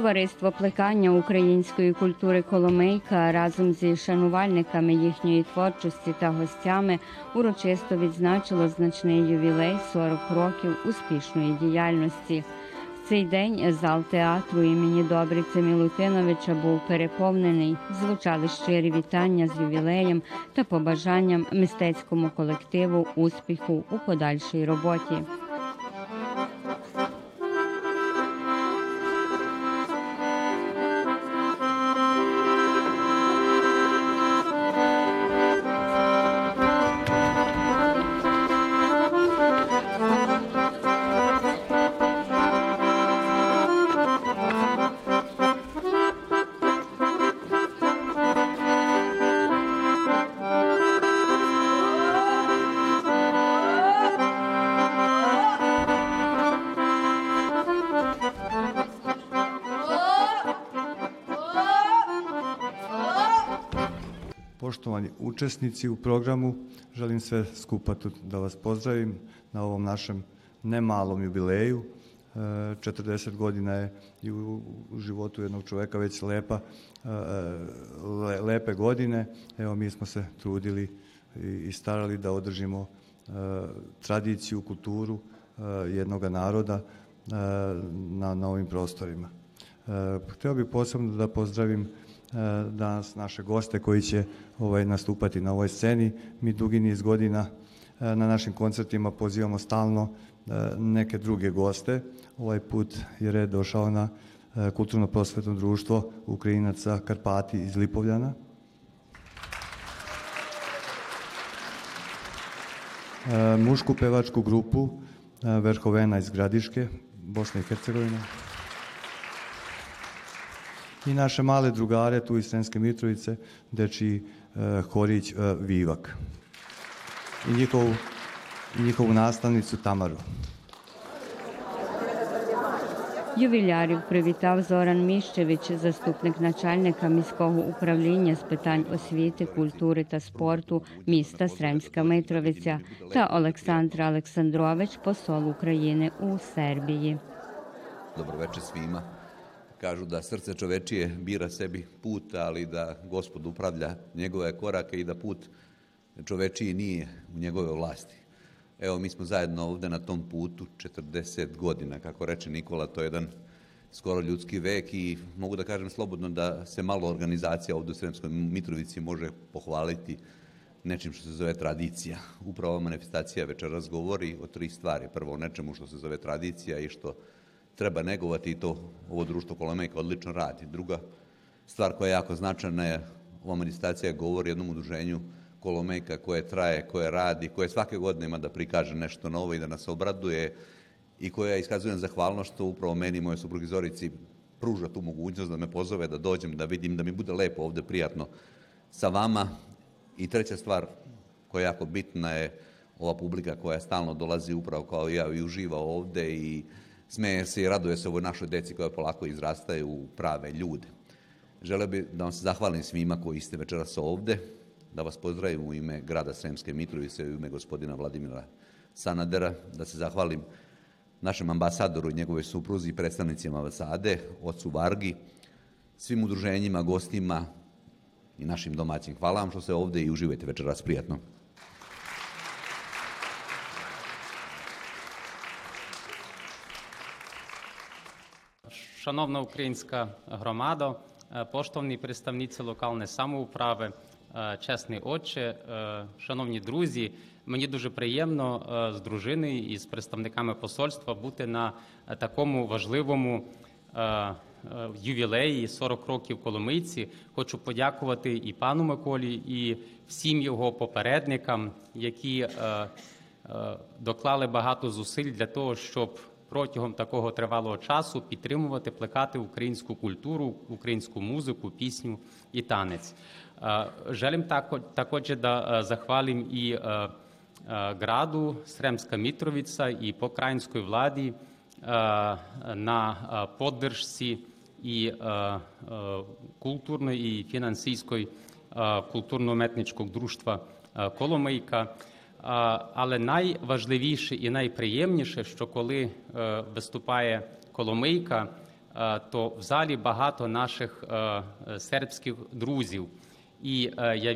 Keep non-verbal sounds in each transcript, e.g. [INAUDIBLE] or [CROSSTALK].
Товариство плекання української культури Коломийка разом зі шанувальниками їхньої творчості та гостями урочисто відзначило значний ювілей 40 років успішної діяльності. В цей день зал театру імені Добриця Мілутиновича був переповнений. Звучали щирі вітання з ювілеєм та побажанням мистецькому колективу успіху у подальшій роботі. Poštovani učesnici u programu, želim sve skupa da vas pozdravim na ovom našem nemalom jubileju. E, 40 godina je i u, životu jednog čoveka već lepa, e, le, lepe godine. Evo mi smo se trudili i, starali da održimo e, tradiciju, kulturu e, jednoga naroda e, na, na ovim prostorima. E, Hteo bih posebno da pozdravim e, danas naše goste koji će ovaj nastupati na ovoj sceni. Mi dugi niz godina e, na našim koncertima pozivamo stalno e, neke druge goste. Ovaj put je red došao na e, Kulturno prosvetno društvo Ukrajinaca Karpati iz Lipovljana. E, Mušku pevačku grupu e, Verhovena iz Gradiške, Bosne i Hercegovine i naše male drugare tu iz Srenske Mitrovice, dečiji e, horić e, Vivak i njihovu, i njihovu nastavnicu Tamaru. Ювілярів привітав Зоран Міщевич, заступник начальника міського управління з питань освіти, культури та спорту міста Сремська Митровиця та Олександр Олександрович, посол України у Сербії. Večer svima. Kažu da srce čovečije bira sebi put, ali da gospod upravlja njegove korake i da put čovečiji nije u njegove vlasti. Evo, mi smo zajedno ovde na tom putu 40 godina, kako reče Nikola, to je jedan skoro ljudski vek i mogu da kažem slobodno da se malo organizacija ovde u Sremskoj Mitrovici može pohvaliti nečim što se zove tradicija. Upravo manifestacija večeras govori o tri stvari. Prvo o nečemu što se zove tradicija i što treba negovati i to ovo društvo Kolomejka odlično radi. Druga stvar koja je jako značajna je ova manifestacija govori jednom udruženju Kolomejka koje traje, koje radi, koje svake godine ima da prikaže nešto novo i da nas obraduje i koja iskazuje zahvalnost što upravo meni moje suprugi Zorici pruža tu mogućnost da me pozove, da dođem, da vidim, da mi bude lepo ovde, prijatno sa vama. I treća stvar koja je jako bitna je ova publika koja stalno dolazi upravo kao ja i uživa ovde i smeje se i raduje se ovoj našoj deci koja polako izrastaju u prave ljude. Želeo bih da vam se zahvalim svima koji ste večeras ovde, da vas pozdravim u ime grada Sremske Mitrovice i u ime gospodina Vladimira Sanadera, da se zahvalim našem ambasadoru i njegove supruzi i predstavnicima ambasade, ocu Vargi, svim udruženjima, gostima i našim domaćim. Hvala vam što ste ovde i uživajte večeras prijatno. Шановна українська громада, е, поштовні представниці локальної самоуправи, е, чесний отче, е, шановні друзі, мені дуже приємно з дружиною і з представниками посольства бути на такому важливому ювілеї 40 років Коломийці. Хочу подякувати і пану Миколі, і всім його попередникам, які доклали багато зусиль для того, щоб протягом такого тривалого часу підтримувати, плекати українську культуру, українську музику, пісню і танець. Е, e, zahvalim i e, e, gradu Sremska Mitrovica i pokrajinskoj vladi e, na e, podršci i e, e, kulturnoj i finansijskoj e, kulturno-umetničkog društva e. А, Але найважливіше і найприємніше, що коли е, виступає Коломийка, е, то в залі багато наших е, сербських друзів. І я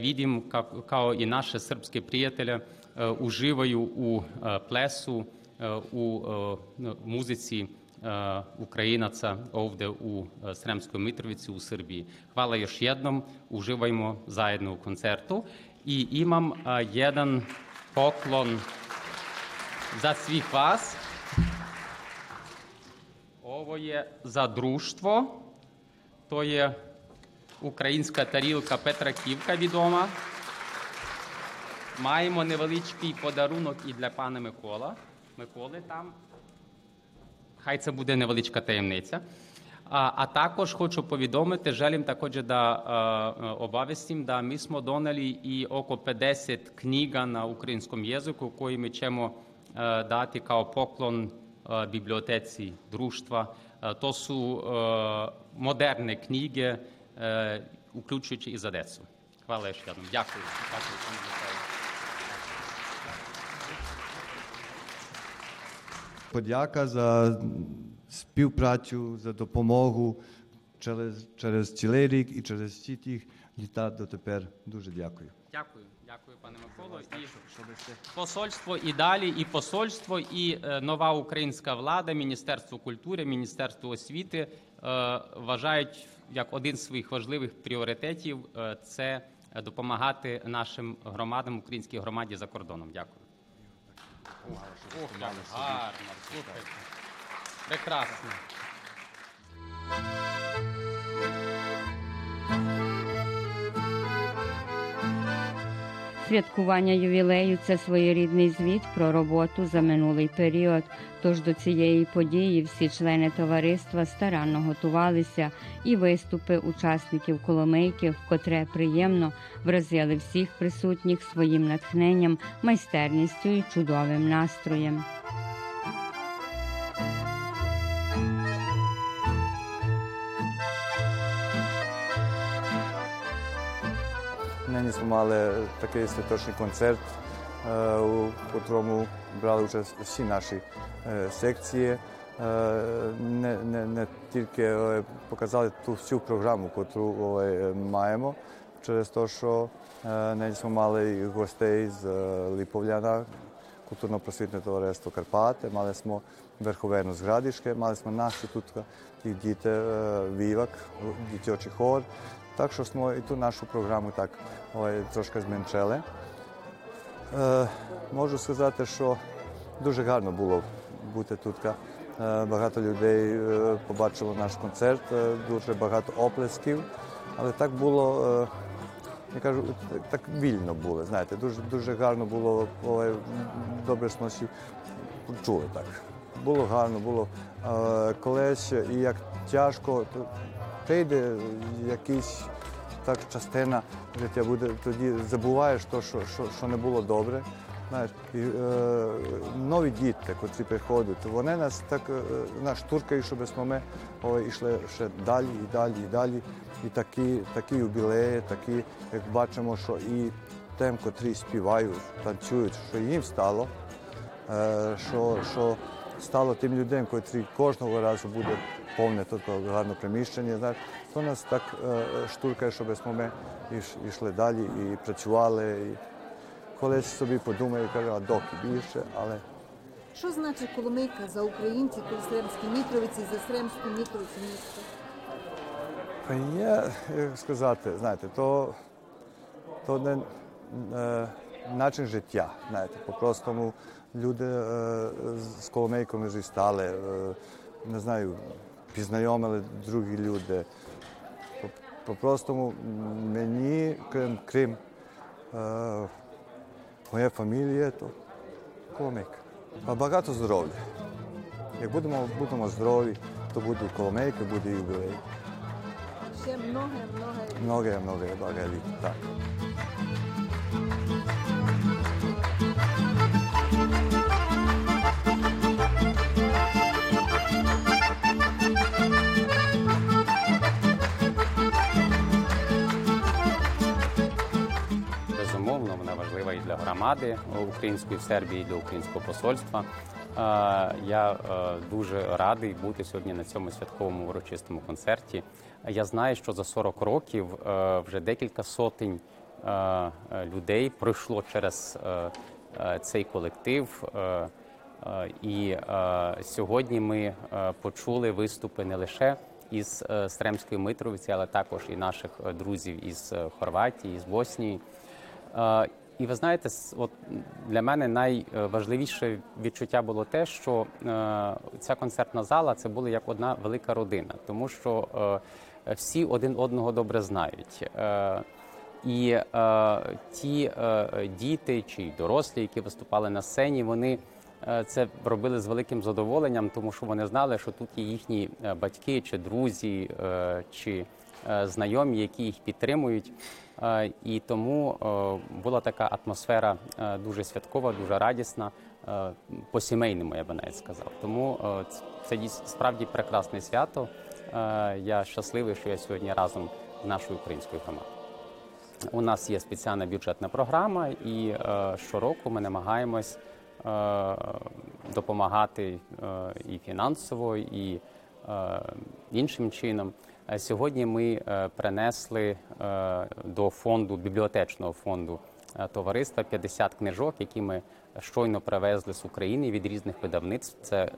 как, kao і наші сербські приятелі е, уживаю у плесу, е, у ну, музиці е, e, Sremskoj Mitrovici u Srbiji. Hvala još jednom, uživajmo zajedno u koncertu i imam a, jedan poklon za svih vas. Ovo je za društvo, to je українська тарілка Петра Ківка відома. Маємо невеличкий подарунок і для пана Микола. Миколи там. Хай це буде невеличка таємниця. A також хочу повідомити Желім також да обавестим, да ми смо донали і око 50 книга на українському язику, які ми чемо дати као поклон бібліотеці друштва. То су модерне книги, uključujući і за decu. Hvala još jednom. Дякую. Дякую. Подяка за співпрацю, за допомогу через, через цілий рік і через всі ті літа дотепер. Дуже дякую. Дякую, дякую, пане Миколо. І посольство і далі, і посольство, і е, нова українська влада, Міністерство культури, Міністерство освіти е, вважають як один з своїх важливих пріоритетів е, це допомагати нашим громадам, українській громаді за кордоном. Дякую. Ох, як гарно, слухайте. Святкування ювілею це своєрідний звіт про роботу за минулий період. Тож до цієї події всі члени товариства старанно готувалися, і виступи учасників коломийки, вкотре приємно вразили всіх присутніх своїм натхненням, майстерністю і чудовим настроєм. Ми мали такий святочний концерт, е, у котрому брали участь всі наші е, секції. Е, Не, не, не тільки показали ту всю програму, яку маємо, через те, що ми мали гостей з Липовляна, культурно-просвітне товариство Карпати, мали smo Верховену з Градішки, мали smo наші тут і діти Вівак, дитячий хор. Так що і ту нашу програму так трошки зменшили. Е, можу сказати, що дуже гарно було бути тут. Е, багато людей е, побачило наш концерт, дуже багато оплесків. Але так було, я кажу, так, вільно було. Знаєте, дуже, дуже гарно було, ой, добре всі чули так. Було гарно, було колись, і як тяжко, прийде якийсь так частина життя буде, тоді забуваєш то, що, що, що не було добре. Знаєш, і, е, нові діти, котрі приходять, вони нас так е, туркають, щоб ми ой, йшли ще далі і далі і далі. І такі, такі юбілеї, такі, як бачимо, що і тим, котрі співають, танцюють, що їм стало, е, що, що стало тим людям, котрі кожного разу буде повне тут гарне приміщення. Знаєш, то нас так е, штуркає, щоб ми йшли далі і працювали. І колись собі подумаю, кажу, а доки більше, але Що значить Коломийка за українців Сремській Мітровиці, за Сремську Мітровицю місто? є, як сказати, знаєте, то, то не е, начин життя. Знаєте, по-простому люди е, з коломейками вже стали, е, не знаю, пізнайомили другі люди. По- По-простому мені, крім, крім е, моєї фамілії, то коломейка. А багато здоров'я. Як будемо, будемо здорові, то буде і коломейка, буде і юбілей. Ще многе, многе. Многое, многое благо літ, так. Громади української в Сербії, для українського посольства. Я е, дуже радий бути сьогодні на цьому святковому урочистому концерті. Я знаю, що за 40 років е, вже декілька сотень е, е, людей пройшло через е, е, цей колектив. Е, е, І е, сьогодні ми е, почули виступи не лише із е, Стремської Митровиці, але також і наших е, друзів із е, Хорватії, з Боснії. І ви знаєте, от для мене найважливіше відчуття було те, що е, ця концертна зала це була як одна велика родина, тому що е, всі один одного добре знають. Е, І ті діти чи дорослі, які виступали на сцені, вони це робили з великим задоволенням, тому що вони знали, що тут є їхні батьки чи друзі, чи знайомі, які їх підтримують. Е, І тому е, була така атмосфера е, дуже святкова, дуже радісна, е, по-сімейному, я би навіть сказав. Тому це справді прекрасне свято. Я щасливий, що я сьогодні разом з нашою українською громадою. У нас є спеціальна бюджетна програма, і щороку ми намагаємось допомагати і фінансово, і іншим чином. Е, Сьогодні ми е, принесли е, до фонду бібліотечного фонду товариства 50 книжок, які ми щойно привезли з України від різних видавництв. Це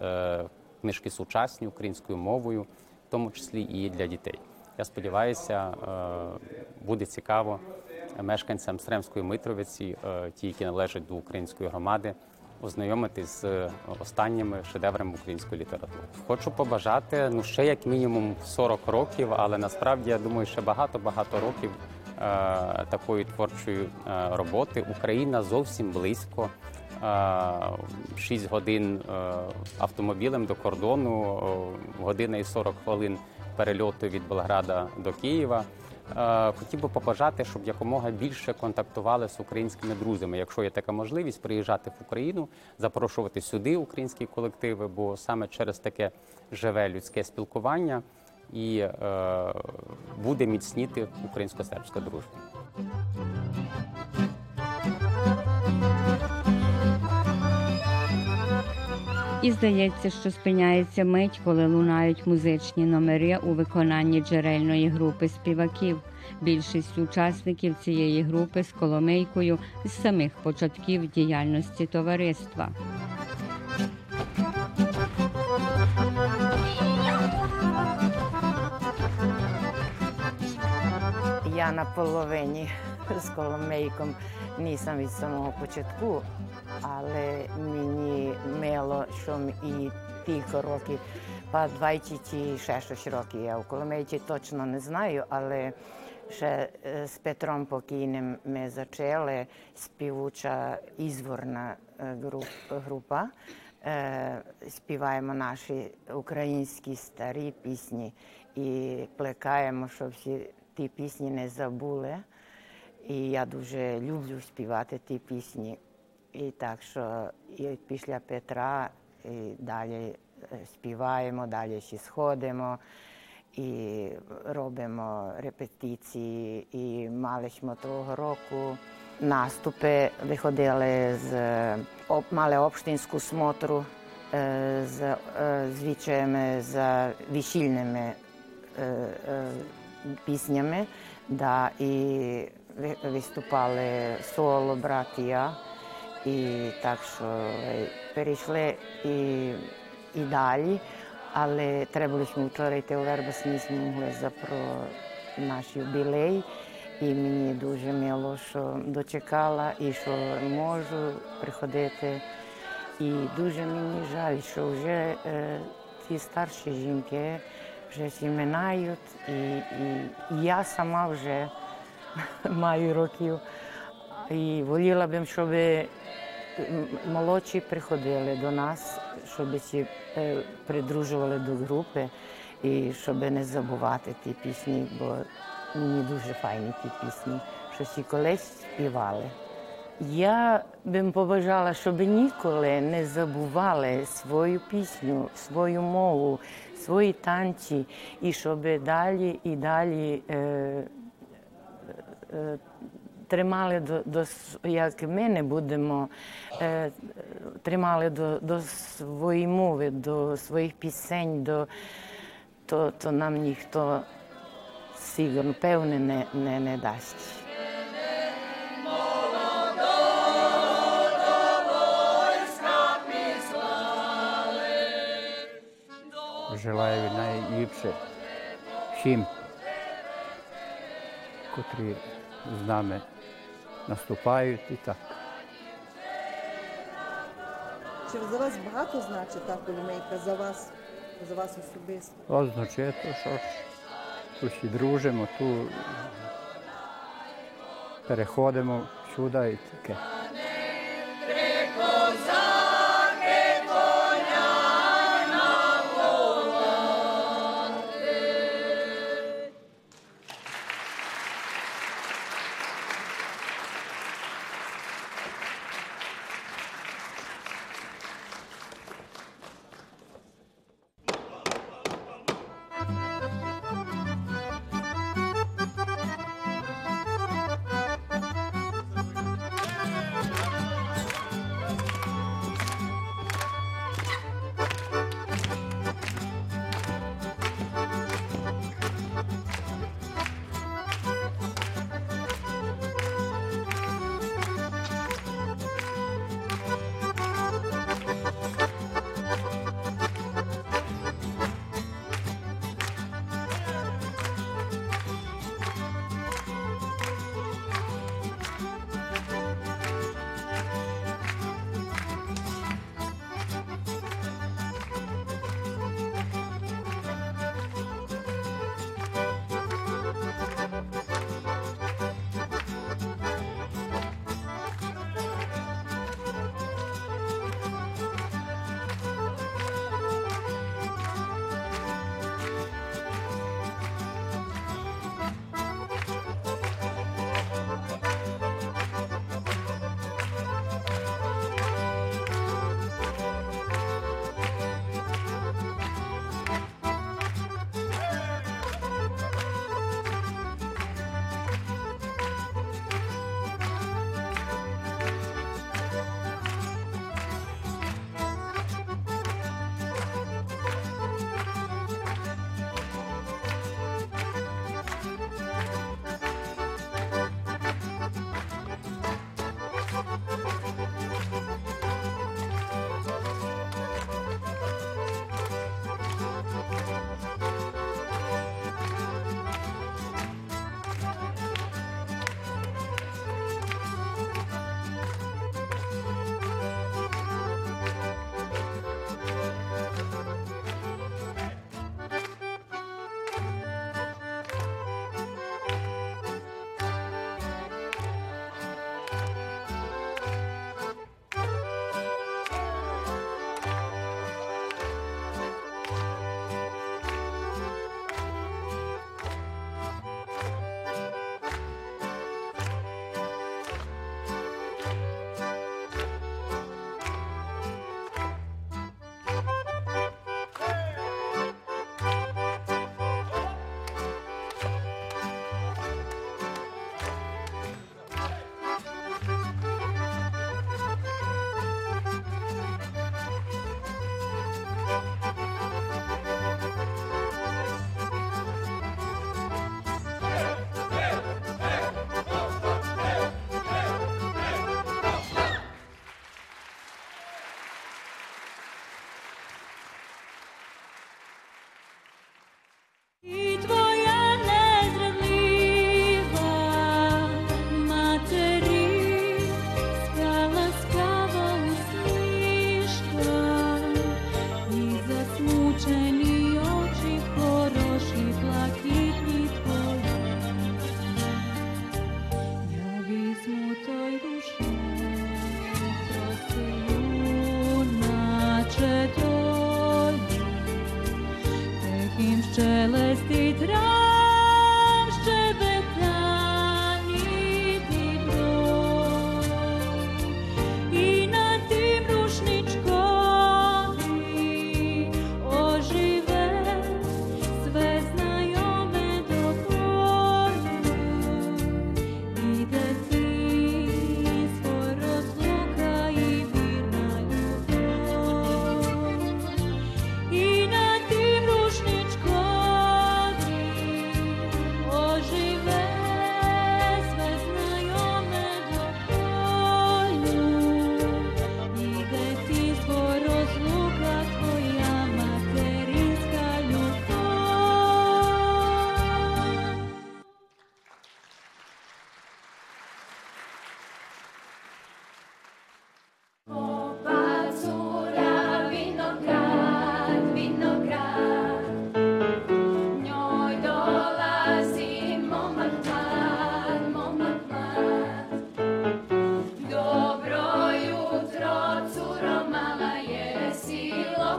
книжки сучасні українською мовою, в тому числі і для дітей. Я сподіваюся, буде цікаво мешканцям Стремської Митровиці, ті, які належать до української громади, ознайомитись з е, останніми шедеврами української літератури. Хочу побажати ну ще як мінімум 40 років, але насправді я думаю, ще багато-багато років е, такої творчої е, роботи. Україна зовсім близько. 6 годин е, автомобілем до кордону, година і 40 хвилин перельоту від Белграда до Києва. Е, Хотів би побажати, щоб якомога більше контактували з українськими друзями. Якщо є така можливість, приїжджати в Україну, запрошувати сюди українські колективи, бо саме через таке живе людське спілкування і е, буде міцніти українсько-сербська дружба. І здається, що спиняється мить, коли лунають музичні номери у виконанні джерельної групи співаків. Більшість учасників цієї групи з коломийкою з самих початків діяльності товариства. Я на половині з Коломейком nisam від самого початку, але мені мило, що і кілька років, па 26 років. Я у Коломейці точно не знаю, але ще е, з Петром Покійним ми почали співуча ізворна е, група. Е, Співаємо наші українські старі пісні і плекаємо, щоб всі ті пісні не забули. І я дуже люблю співати ті пісні. І так що і після Петра і далі е, співаємо, далі ще сходимо і робимо репетиції. І мали ми того року наступи, виходили з об- мали общинську смотру е, з е, звичаями е, е, піснями, да, і виступали соло, брат і так що е, перейшли і, і далі, але треба було вчора йти у Вербас, не змогли про наш юбілей. І мені дуже мило, що дочекала і що можу приходити. І дуже мені жаль, що вже е, ті старші жінки вже всі минають, і, і, і я сама вже [LAUGHS] маю років. І воліла б, щоб молодші приходили до нас, щоб всі е, придружували до групи і щоб не забувати ті пісні, бо мені дуже файні ті пісні, що всі колись співали. Я б побажала, щоб ніколи не забували свою пісню, свою мову, свої танці, і щоб далі і далі е, е, тримали до, до як ми не будемо е, тримали до, до своєї мови, до своїх пісень, до, то, то нам ніхто сигурно певне не, не, не дасть. Желаю найліпше всім, котрі з нами наступають і так. Чи за вас багато значить та коломейка за вас, за вас особисто? Означає, то, що ж тут всі дружимо, тут переходимо сюди і таке.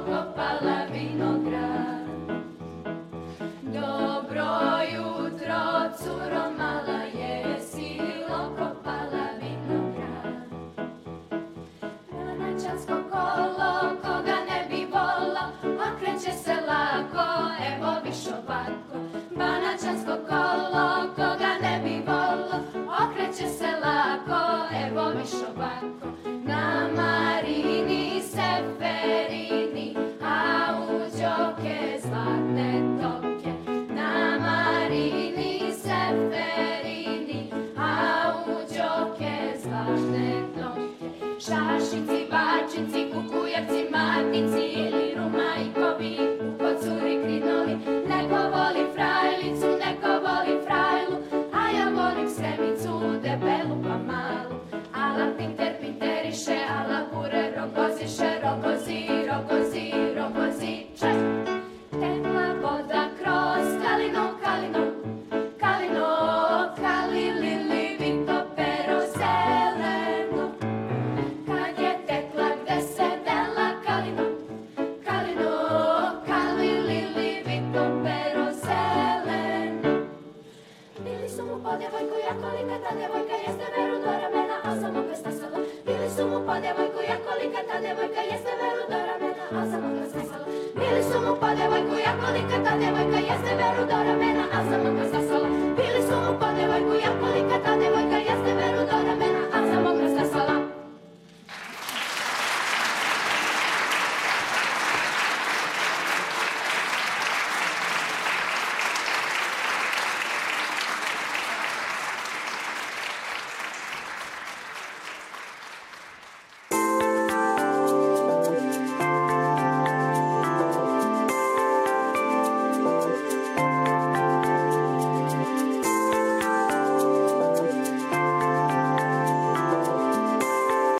Copa la vinogradina. something devojka jeste veru doramena, a za moga sasala. Bili su mu pa devojku jako lika, ta devojka jeste veru doramena, a za moga sasala.